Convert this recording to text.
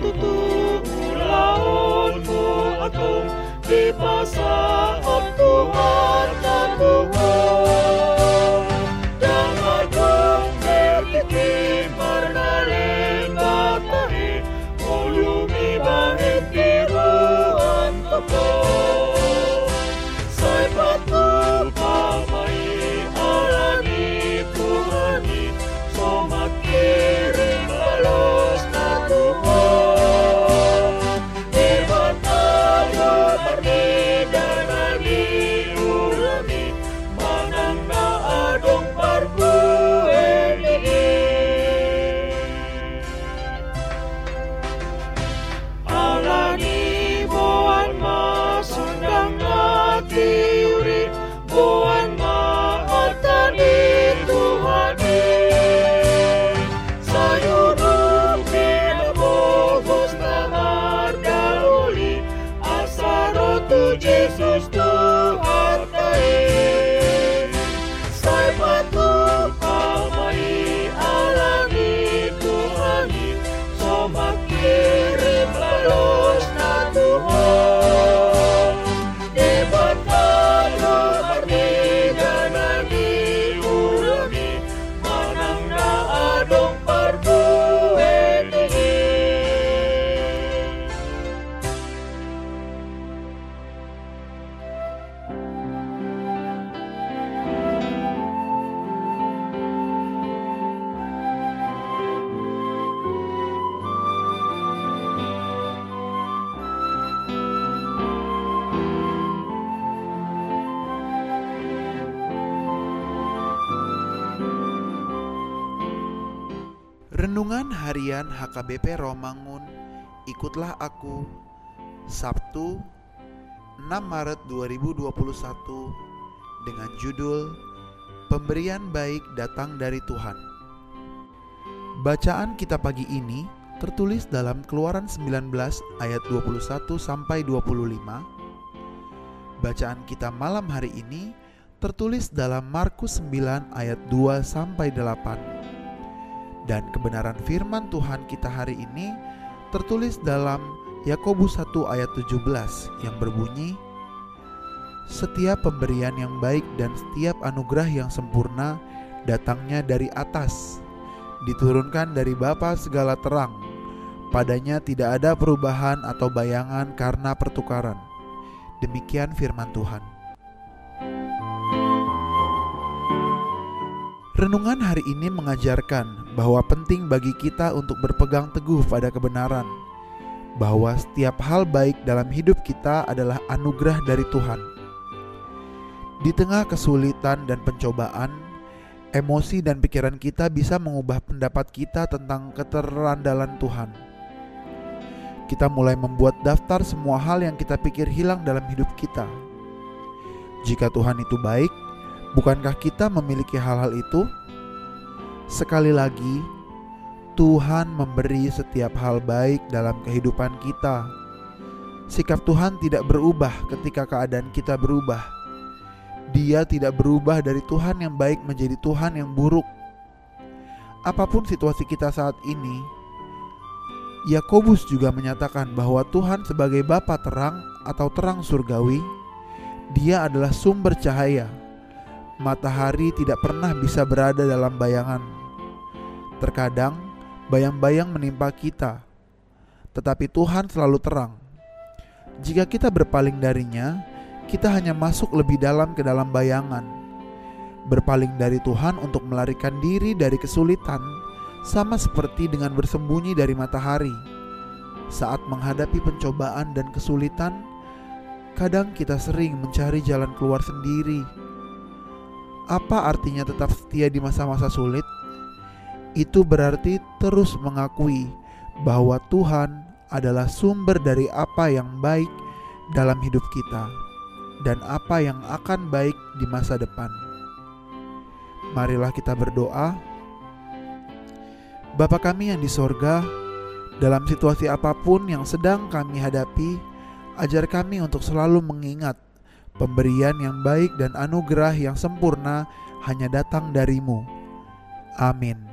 situtu ulaunmu agung di pasaon Renungan Harian HKBP Romangun. Ikutlah Aku. Sabtu 6 Maret 2021 dengan judul Pemberian Baik Datang dari Tuhan. Bacaan kita pagi ini tertulis dalam Keluaran 19 ayat 21 sampai 25 Bacaan kita malam hari ini tertulis dalam Markus 9 ayat 2 sampai 8 dan kebenaran firman Tuhan kita hari ini tertulis dalam Yakobus 1 ayat 17 yang berbunyi Setiap pemberian yang baik dan setiap anugerah yang sempurna datangnya dari atas diturunkan dari Bapa segala terang. Padanya tidak ada perubahan atau bayangan karena pertukaran. Demikian firman Tuhan. Renungan hari ini mengajarkan bahwa penting bagi kita untuk berpegang teguh pada kebenaran, bahwa setiap hal baik dalam hidup kita adalah anugerah dari Tuhan. Di tengah kesulitan dan pencobaan, emosi dan pikiran kita bisa mengubah pendapat kita tentang keterandalan Tuhan. Kita mulai membuat daftar semua hal yang kita pikir hilang dalam hidup kita. Jika Tuhan itu baik, Bukankah kita memiliki hal-hal itu? Sekali lagi, Tuhan memberi setiap hal baik dalam kehidupan kita. Sikap Tuhan tidak berubah ketika keadaan kita berubah. Dia tidak berubah dari Tuhan yang baik menjadi Tuhan yang buruk. Apa pun situasi kita saat ini, Yakobus juga menyatakan bahwa Tuhan sebagai Bapa terang atau terang surgawi, Dia adalah sumber cahaya matahari tidak pernah bisa berada dalam bayangan. Terkadang bayang-bayang menimpa kita, tetapi Tuhan selalu terang. Jika kita berpaling darinya, kita hanya masuk lebih dalam ke dalam bayangan. Berpaling dari Tuhan untuk melarikan diri dari kesulitan, sama seperti dengan bersembunyi dari matahari. Saat menghadapi pencobaan dan kesulitan, kadang kita sering mencari jalan keluar sendiri apa artinya tetap setia di masa-masa sulit? Itu berarti terus mengakui bahwa Tuhan adalah sumber dari apa yang baik dalam hidup kita dan apa yang akan baik di masa depan. Marilah kita berdoa. Bapa kami yang di sorga, dalam situasi apa pun yang sedang kami hadapi, ajar kami untuk selalu mengingat Pemberian yang baik dan anugerah yang sempurna hanya datang darimu. Amin.